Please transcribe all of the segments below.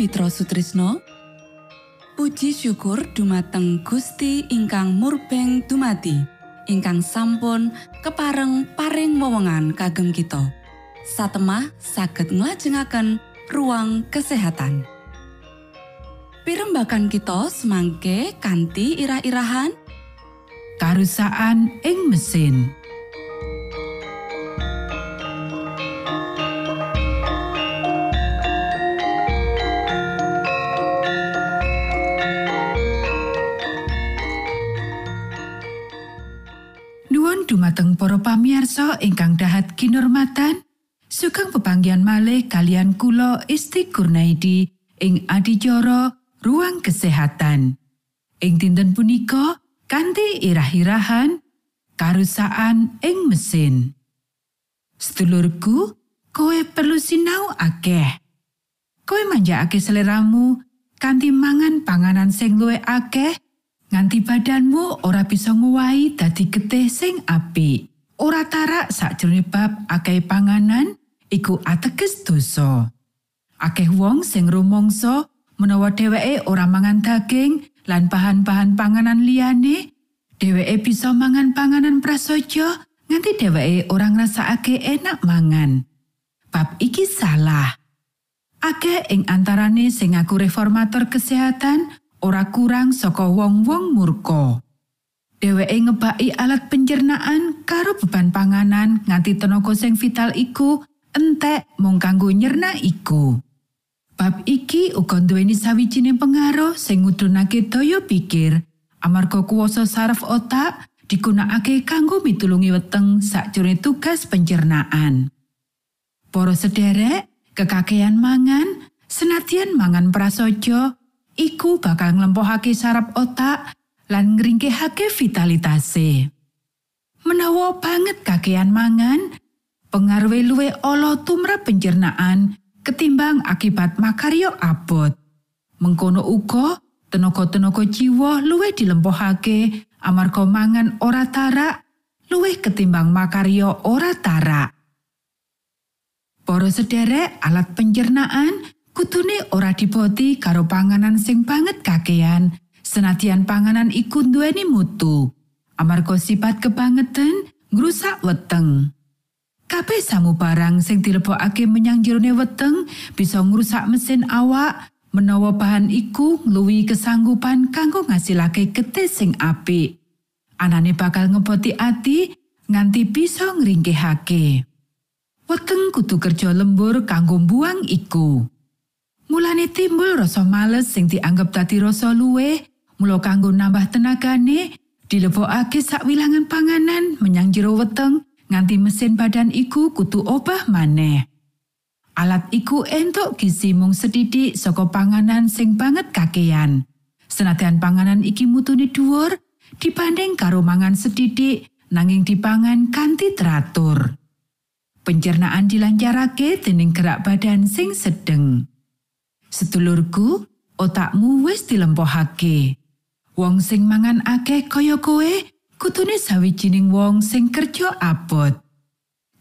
Mitra Sutrisno. Puji syukur dumateng Gusti ingkang murbeng dumati ingkang sampun kepareng paring wewenngan kagem kita. Satemah saged nglajengaken ruang kesehatan. Pirembakan kita semangke kanthi irah-irahan. Karusaan ing mesin dumateng para pamiarsa ingkang dahat kinormatan sugeng pepanggian malih kalian kula Isti Kurnaidi ing adicara ruang kesehatan ing dinten punika kanthi irah-irahan karusaan ing mesin. Sedulurku, kowe perlu sinau akeh. Kowe manjakake seleramu kanthi mangan panganan sing luwih akeh nganti badanmu ora bisa nguwahi dadi getih sing apik. Ora tarak sakjroning bab akeh panganan iku ateges dosa. Akeh wong sing rumangsa menawa dheweke ora mangan daging lan bahan-bahan panganan liyane, dheweke bisa mangan panganan prasaja nganti dheweke ora ngrasakake enak mangan. Bab iki salah. Akeh ing antarane sing ngaku reformator kesehatan ora kurang saka wong-wong murka. Dheweke ngebaki alat pencernaan karo beban panganan nganti tenaga sing vital iku entek mung kanggo nyerna iku. Bab iki uga nduweni sawijining pengaruh sing ngudunake daya pikir amarga kuwasa saraf otak digunakake kanggo mitulungi weteng sakjroning tugas pencernaan. Para sederek, kekakean mangan, senadyan mangan prasaja, iku bakal nglempohake saraf otak lan ngringkehake vitalitase. Menawa banget kakean mangan, pengaruh luwe ala tumrap pencernaan ketimbang akibat makaryo abot. Mengkono uga tenaga-tenaga jiwa luwe dilempohake amarga mangan ora tarak luwih ketimbang makaryo ora tarak. Para sederek alat pencernaan kutune ora diboti karo panganan sing banget kakean senadyan panganan iku duweni mutu. Amarga sifat kebangetan ngrusak weteng. Kabeh samu barang sing dilebokake menyang jerone weteng bisa ngrusak mesin awak. Menawa bahan iku ngluwi kesanggupan kanggo ngasilake getih sing apik. Anane bakal ngeboti ati nganti bisa ngringkehake. Weteng kudu kerja lembur kanggo buang iku Mulane timbul rasa males sing dianggep dadi rasa luwe, mula kanggo nambah tenagane, dilebokake sakwilangan panganan menyang jero weteng nganti mesin badan iku kutu obah maneh. Alat iku entuk gizi mung sedidik saka panganan sing banget kakean. Senadyan panganan iki mutune dhuwur dibanding karo mangan sedidik nanging dipangan kanthi teratur. Pencernaan dilancarake dening gerak badan sing sedeng. Sedulurku, otakmu wis dilempohake. Wong sing mangan akeh kaya kowe, kutune sawijining wong sing kerja abot.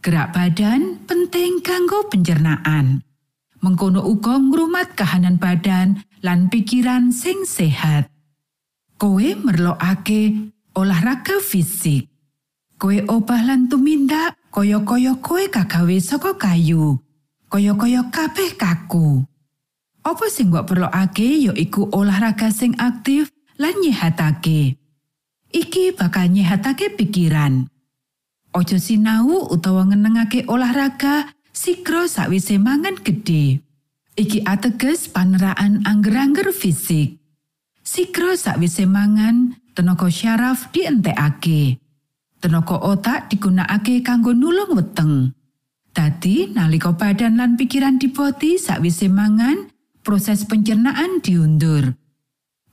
Gerak badan penting kanggo pencernaan. Mengkono uga ngrumat kahanan badan lan pikiran sing sehat. Kowe merlokake olahraga fisik. Kowe obah lan tumindak kaya-kaya kowe kagawe saka kayu. Kaya-kaya kabeh kaku. Apa sing mbok perlokake ya iku olahraga sing aktif lan nyehatake. Iki bakal nyehatake pikiran. Ojo sinau utawa ngenengake olahraga sikro sakwise mangan gede. Iki ateges paneraan angger-angger fisik. Sikro sakwise mangan, tenaga syaraf dientekake. Tenaga otak digunakake kanggo nulung weteng. Dadi nalika badan lan pikiran dipoti sakwise mangan, proses pencernaan diundur.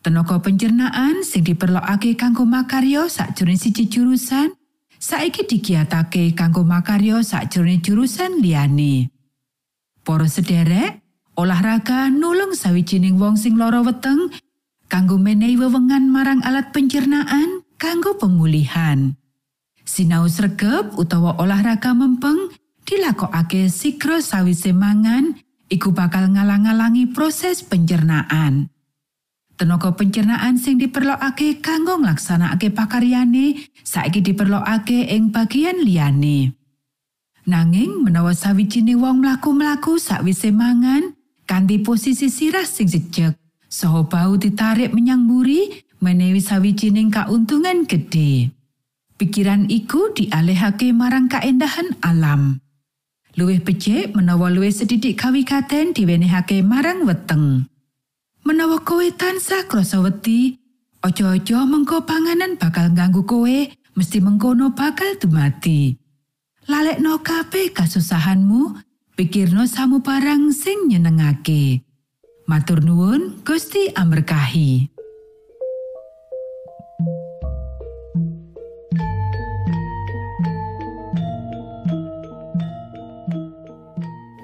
Tenaga pencernaan sing diperlokake kanggo makaryo sakjroning siji jurusan, saiki digiatake kanggo makaryo sakjroning jurusan liyane. Para sederek, olahraga nulung sawijining wong sing lara weteng kanggo menehi wewengan marang alat pencernaan kanggo pemulihan. Sinau sregep utawa olahraga mempeng dilakokake sikro sawise mangan iku bakal ngalang-alangi proses pencernaan. Tenaga pencernaan sing diperlokake kanggo nglaksanakake pakaryane saiki diperlokake ing bagian liyane. Nanging menawa sawijine wong mlaku-mlaku sakwise mangan kanthi posisi sirah sing jejeg, saha bau ditarik menyang mburi menewi sawijining kauntungan gede. Pikiran iku dialihake marang kaendahan alam. Luwih becik menawa luwih sedidik kawikaten diwenehake marang weteng. Menawa kowe tansah krasa wedi, aja-aja mengko panganan bakal ganggu kowe, mesti mengkono bakal dumati. lalekno kabeh kasusahanmu pikirno samu barang sing nyenengake matur nuwun Gusti amberkahi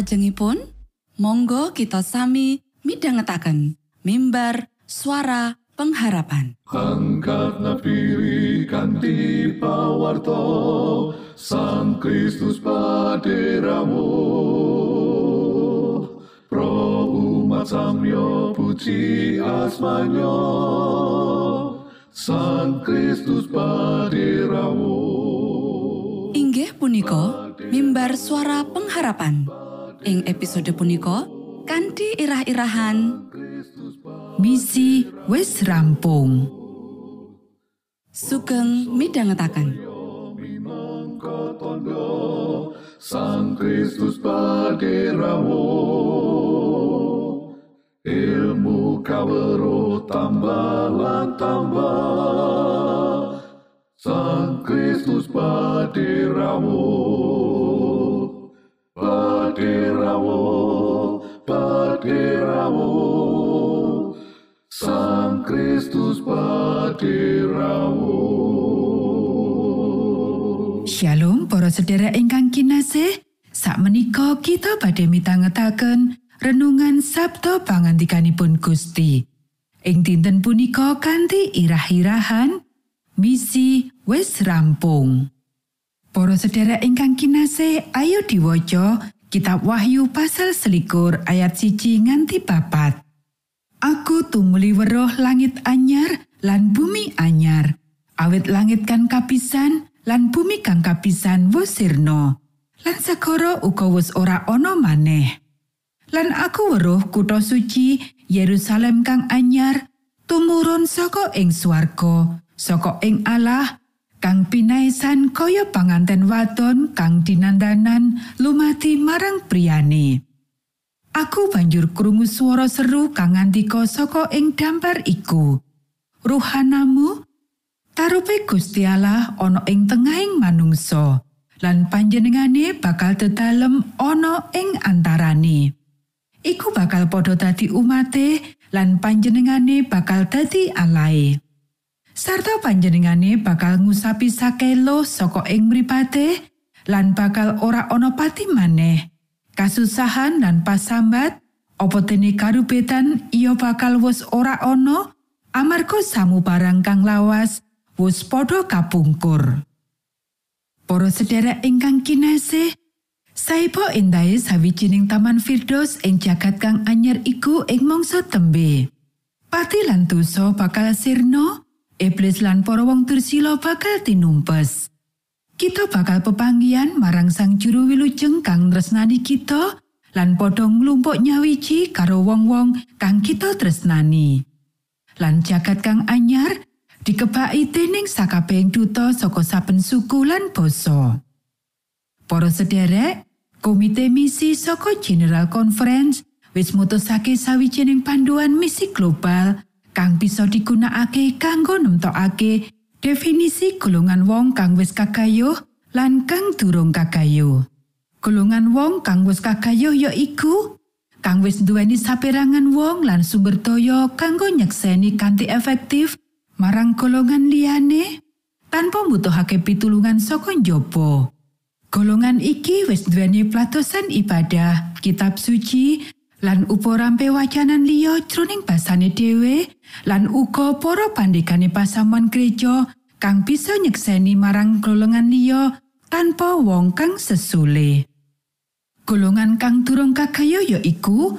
Saklajengipun, monggo kita sami midhangetaken mimbar suara pengharapan. Kanthi pawarto Sang Kristus paderamu Pro umat samyo puji asmanyo Sang Kristus paderamu Inggih punika mimbar suara pengharapan. Ing episode punika kanthi irah-irahan Misi wis rampung. sugeng midhangetaken. Sang Kristus paderamu ilmu kawero tambah tambah Sang Kristus paderamu paderamu Shalom para sedherek ingkang kinasih. Sakmenika kita badhe mitangetaken renungan Sabda pangandikanipun Gusti. Ing dinten punika kanthi irah-irahan misi wis rampung. Para sedherek ingkang kinasih, ayo diwaca Kitab Wahyu pasal selikur ayat siji nganti papat. Aku tumuli weruh langit anyar lan bumi anyar. Awit langit kan kapisan lan bumi kang kapisan wis sirna. Lan segara uga wis ora ana maneh. Lan aku weruh kutha suci Yerusalem kang anyar tumurun saka ing swarga, saka ing Allah kang pinaisan kaya panganten wadon kang dinandanan lumati marang priyane. Aku banjur krungu swara seru kang ngandika saka ing dampar iku. Ruhanamu tarupe Gusti Allah ana ing tengahing manungsa lan panjenengane bakal dedalem ana ing antarane. Iku bakal padha dadi umate lan panjenengane bakal dadi alae. Sarta panjenengane bakal ngusapi sakelo saka ing mripate lan bakal ora ana pati maneh. kasusahan lan pasambat apa dene karubetan iya bakal wis ora ana amarga samu barang kang lawas wis padha kapungkur Para sedherek ingkang kinasih Saipo endahe sawijining taman Firdos ing jagat kang anyar iku ing mangsa tembe. Pati lan dosa bakal sirna, iblis lan para wong dursila bakal tinumpes. kita bakal pepanggian marang sang juru wilujeng kang tresnani kita lan padha nglumpuk nyawiji karo wong-wong kang kita tresnani. Lan jagat kang anyar dikebaki dening sakabehing duta saka saben suku lan basa. Para sederek, Komite Misi saka General Conference wis mutusake sawijining panduan misi global kang bisa digunakake kanggo nemtokake definisi golongan wong kang wis kakayuh lan kang durung kakayuh. Golongan wong kang wis kakayuh ya iku kang wis duweni saperangan wong lan sumber daya kanggo nyekseni kanthi efektif marang golongan liyane tanpa mbutuhake pitulungan saka njaba. Golongan iki wis duweni platosan ibadah, kitab suci, lan upo rampe wacanan liya jroning basane dhewe lan uga para pandhegane pasamuan gereja kang bisa nyekseni marang golongan liya tanpa wong kang sesule. Golongan kang durung kagaya ya iku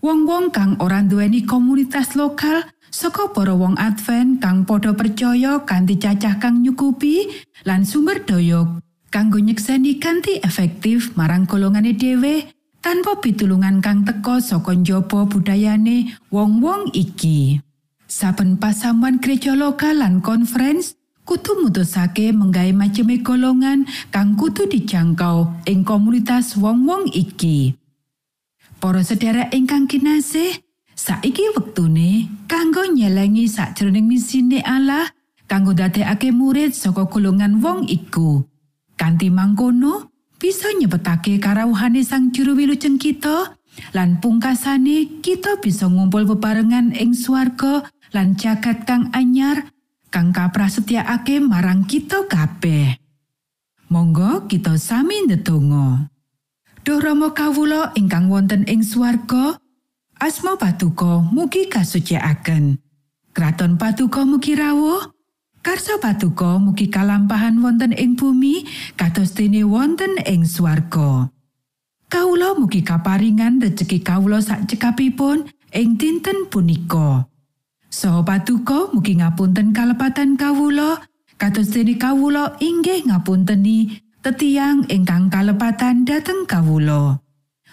wong-wong kang ora duweni komunitas lokal saka para wong Advent kang padha percaya kanthi cacah kang nyukupi lan sumber daya kanggo nyekseni kanthi efektif marang golongane dhewe tanpa pitulungan kang teka saka njaba budayane wong-wong iki. Saben pasamuan gereja lokal lan conference kudu mutusake menggawe maceme golongan kang kudu dijangkau ing komunitas wong-wong iki. Para sedherek ingkang kinasih, saiki wektune kanggo nyelengi sakjroning misine Allah kanggo dadekake murid saka golongan wong iku. Kanti mangkono bisa nyepetake karawuhane sang juru wilujeng kita lan pungkasane kita bisa ngumpul bebarengan ing swarga lan jagat kang anyar kang kaprasetyakake marang kita kabeh. Monggo kita sami ndedonga. Duh Rama kawula ingkang wonten ing swarga, asma patuko mugi kasucikaken. Kraton patuko mugi rawuh, karsa patuko mugi kalampahan wonten ing bumi kados dene wonten ing swarga. Kawula mugi kaparingan rejeki kawula sak cekapipun ing dinten punika. Saha patuko mugi ngapunten kalepatan kawula kados dene kawula inggih ngapunteni tetiang ingkang kalepatan dhateng kawula.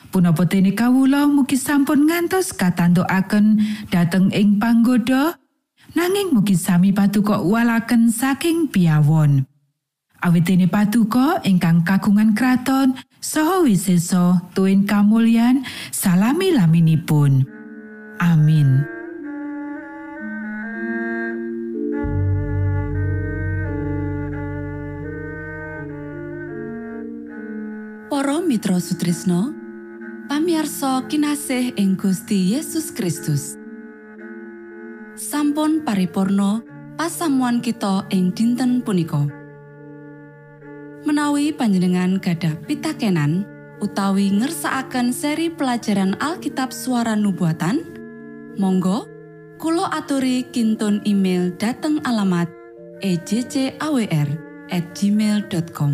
Punapa dene kawula mugi sampun ngantos katantukaken dhateng ing panggoda, nanging mugi sami patuko walaken saking piawon. Awit dene patuko ingkang kagungan kraton saha wisesa tuwin kamulyan salami laminipun. Amin. Mitra Sutrisno pamiarsa kinasih ing Gusti Yesus Kristus. Sampun paripurno pasamuan kita ing dinten punika. Menawi panjenengan gadah pitakenan utawi ngersaakan seri pelajaran Alkitab suara nubuatan Monggo Kulo aturi kinton email dateng alamat ejcawr gmail.com